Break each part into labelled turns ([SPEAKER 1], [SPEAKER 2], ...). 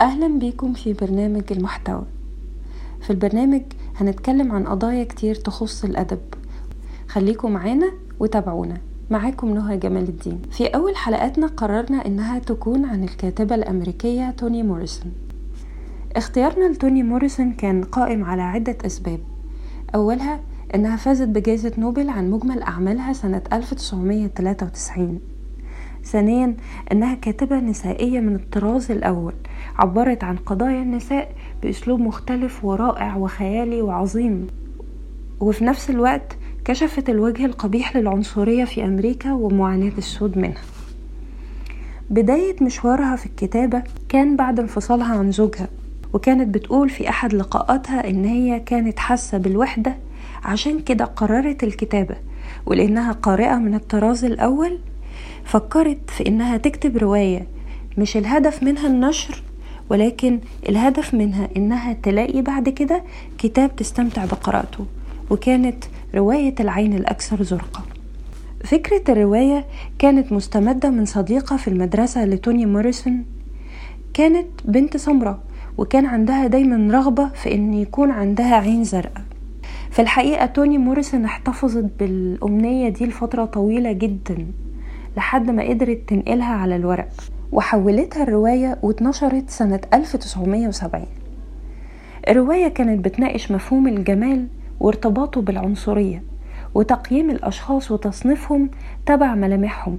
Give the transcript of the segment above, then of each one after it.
[SPEAKER 1] أهلا بيكم في برنامج المحتوى. في البرنامج هنتكلم عن قضايا كتير تخص الأدب. خليكم معانا وتابعونا. معاكم نهى جمال الدين. في أول حلقاتنا قررنا إنها تكون عن الكاتبة الأمريكية توني موريسون. اختيارنا لتوني موريسون كان قائم على عدة أسباب. أولها إنها فازت بجائزة نوبل عن مجمل أعمالها سنة 1993 ثانيا إنها كاتبة نسائية من الطراز الأول عبرت عن قضايا النساء بأسلوب مختلف ورائع وخيالي وعظيم. وفي نفس الوقت كشفت الوجه القبيح للعنصرية في أمريكا ومعاناة السود منها. بداية مشوارها في الكتابة كان بعد انفصالها عن زوجها وكانت بتقول في أحد لقاءاتها إن هي كانت حاسة بالوحدة عشان كده قررت الكتابة ولأنها قارئة من الطراز الأول فكرت في إنها تكتب رواية. مش الهدف منها النشر ولكن الهدف منها إنها تلاقي بعد كده كتاب تستمتع بقراءته وكانت رواية العين الأكثر زرقه فكرة الرواية كانت مستمدة من صديقة في المدرسة لتوني موريسون. كانت بنت سمراء وكان عندها دايما رغبة في إن يكون عندها عين زرقاء. في الحقيقة توني موريسون احتفظت بالأمنية دي لفترة طويلة جدا. لحد ما قدرت تنقلها على الورق وحولتها الرواية واتنشرت سنة 1970 الرواية كانت بتناقش مفهوم الجمال وارتباطه بالعنصرية وتقييم الأشخاص وتصنيفهم تبع ملامحهم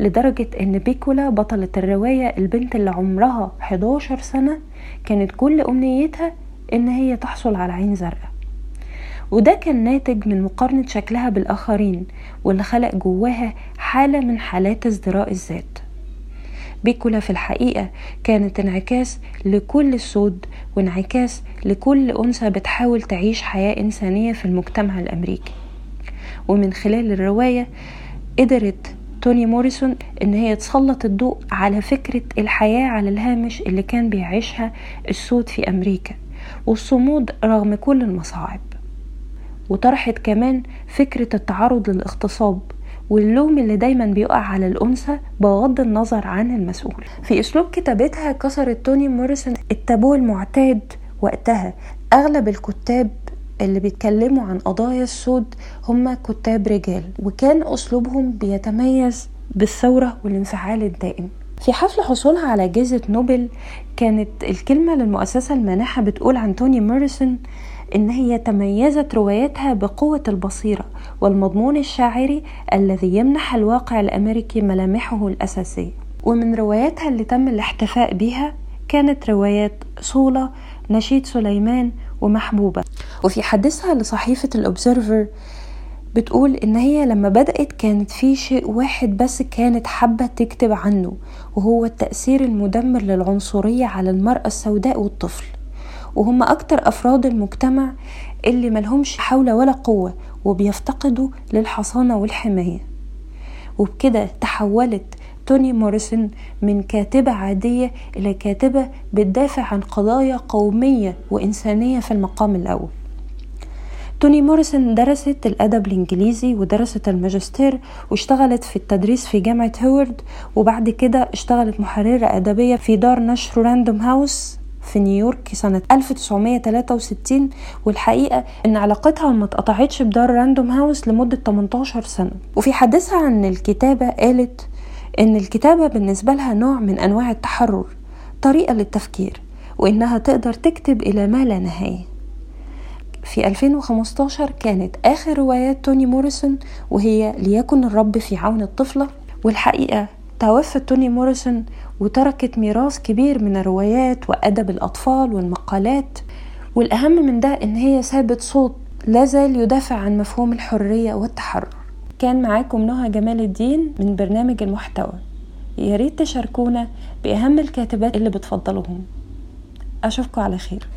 [SPEAKER 1] لدرجة إن بيكولا بطلة الرواية البنت اللي عمرها 11 سنة كانت كل أمنيتها إن هي تحصل على عين زرقاء. وده كان ناتج من مقارنة شكلها بالآخرين واللي خلق جواها حالة من حالات ازدراء الذات. بيكولا في الحقيقة كانت انعكاس لكل السود وانعكاس لكل أنثى بتحاول تعيش حياة إنسانية في المجتمع الأمريكي. ومن خلال الرواية قدرت توني موريسون إن هي تسلط الضوء على فكرة الحياة على الهامش اللي كان بيعيشها السود في أمريكا والصمود رغم كل المصاعب. وطرحت كمان فكرة التعرض للاغتصاب. واللوم اللي دايما بيقع على الأنثى بغض النظر عن المسؤول. في أسلوب كتابتها كسرت توني موريسون التابو المعتاد وقتها. أغلب الكتاب اللي بيتكلموا عن قضايا السود هم كتاب رجال وكان أسلوبهم بيتميز بالثورة والانفعال الدائم. في حفل حصولها على جائزة نوبل كانت الكلمة للمؤسسة المانحة بتقول عن توني موريسون إن هي تميزت رواياتها بقوة البصيرة والمضمون الشاعري الذي يمنح الواقع الأمريكي ملامحه الأساسية. ومن رواياتها اللي تم الاحتفاء بها كانت روايات صولة نشيد سليمان ومحبوبة. وفي حديثها لصحيفة الأوبزرفر بتقول إن هي لما بدأت كانت في شيء واحد بس كانت حابة تكتب عنه وهو التأثير المدمر للعنصرية على المرأة السوداء والطفل. وهم أكتر أفراد المجتمع اللي ملهمش حول ولا قوة وبيفتقدوا للحصانة والحماية. وبكده تحولت توني موريسون من كاتبة عادية إلى كاتبة بتدافع عن قضايا قومية وإنسانية في المقام الأول. توني موريسون درست الأدب الإنجليزي ودرست الماجستير واشتغلت في التدريس في جامعة هوارد وبعد كده اشتغلت محررة أدبية في دار نشر راندوم هاوس في نيويورك سنة 1963 والحقيقة إن علاقتها ما اتقطعتش بدار راندوم هاوس لمدة 18 سنة. وفي حديثها عن الكتابة قالت إن الكتابة بالنسبة لها نوع من أنواع التحرر طريقة للتفكير وإنها تقدر تكتب إلى ما لا نهاية. في 2015 كانت آخر روايات توني موريسون وهي ليكن الرب في عون الطفلة والحقيقة توفت توني موريسون وتركت ميراث كبير من الروايات وأدب الأطفال والمقالات. والأهم من ده إن هي سابت صوت لازال يدافع عن مفهوم الحرية والتحرر. كان معاكم نهى جمال الدين من برنامج المحتوى. يا ريت تشاركونا بأهم الكاتبات اللي بتفضلوهم أشوفكم على خير.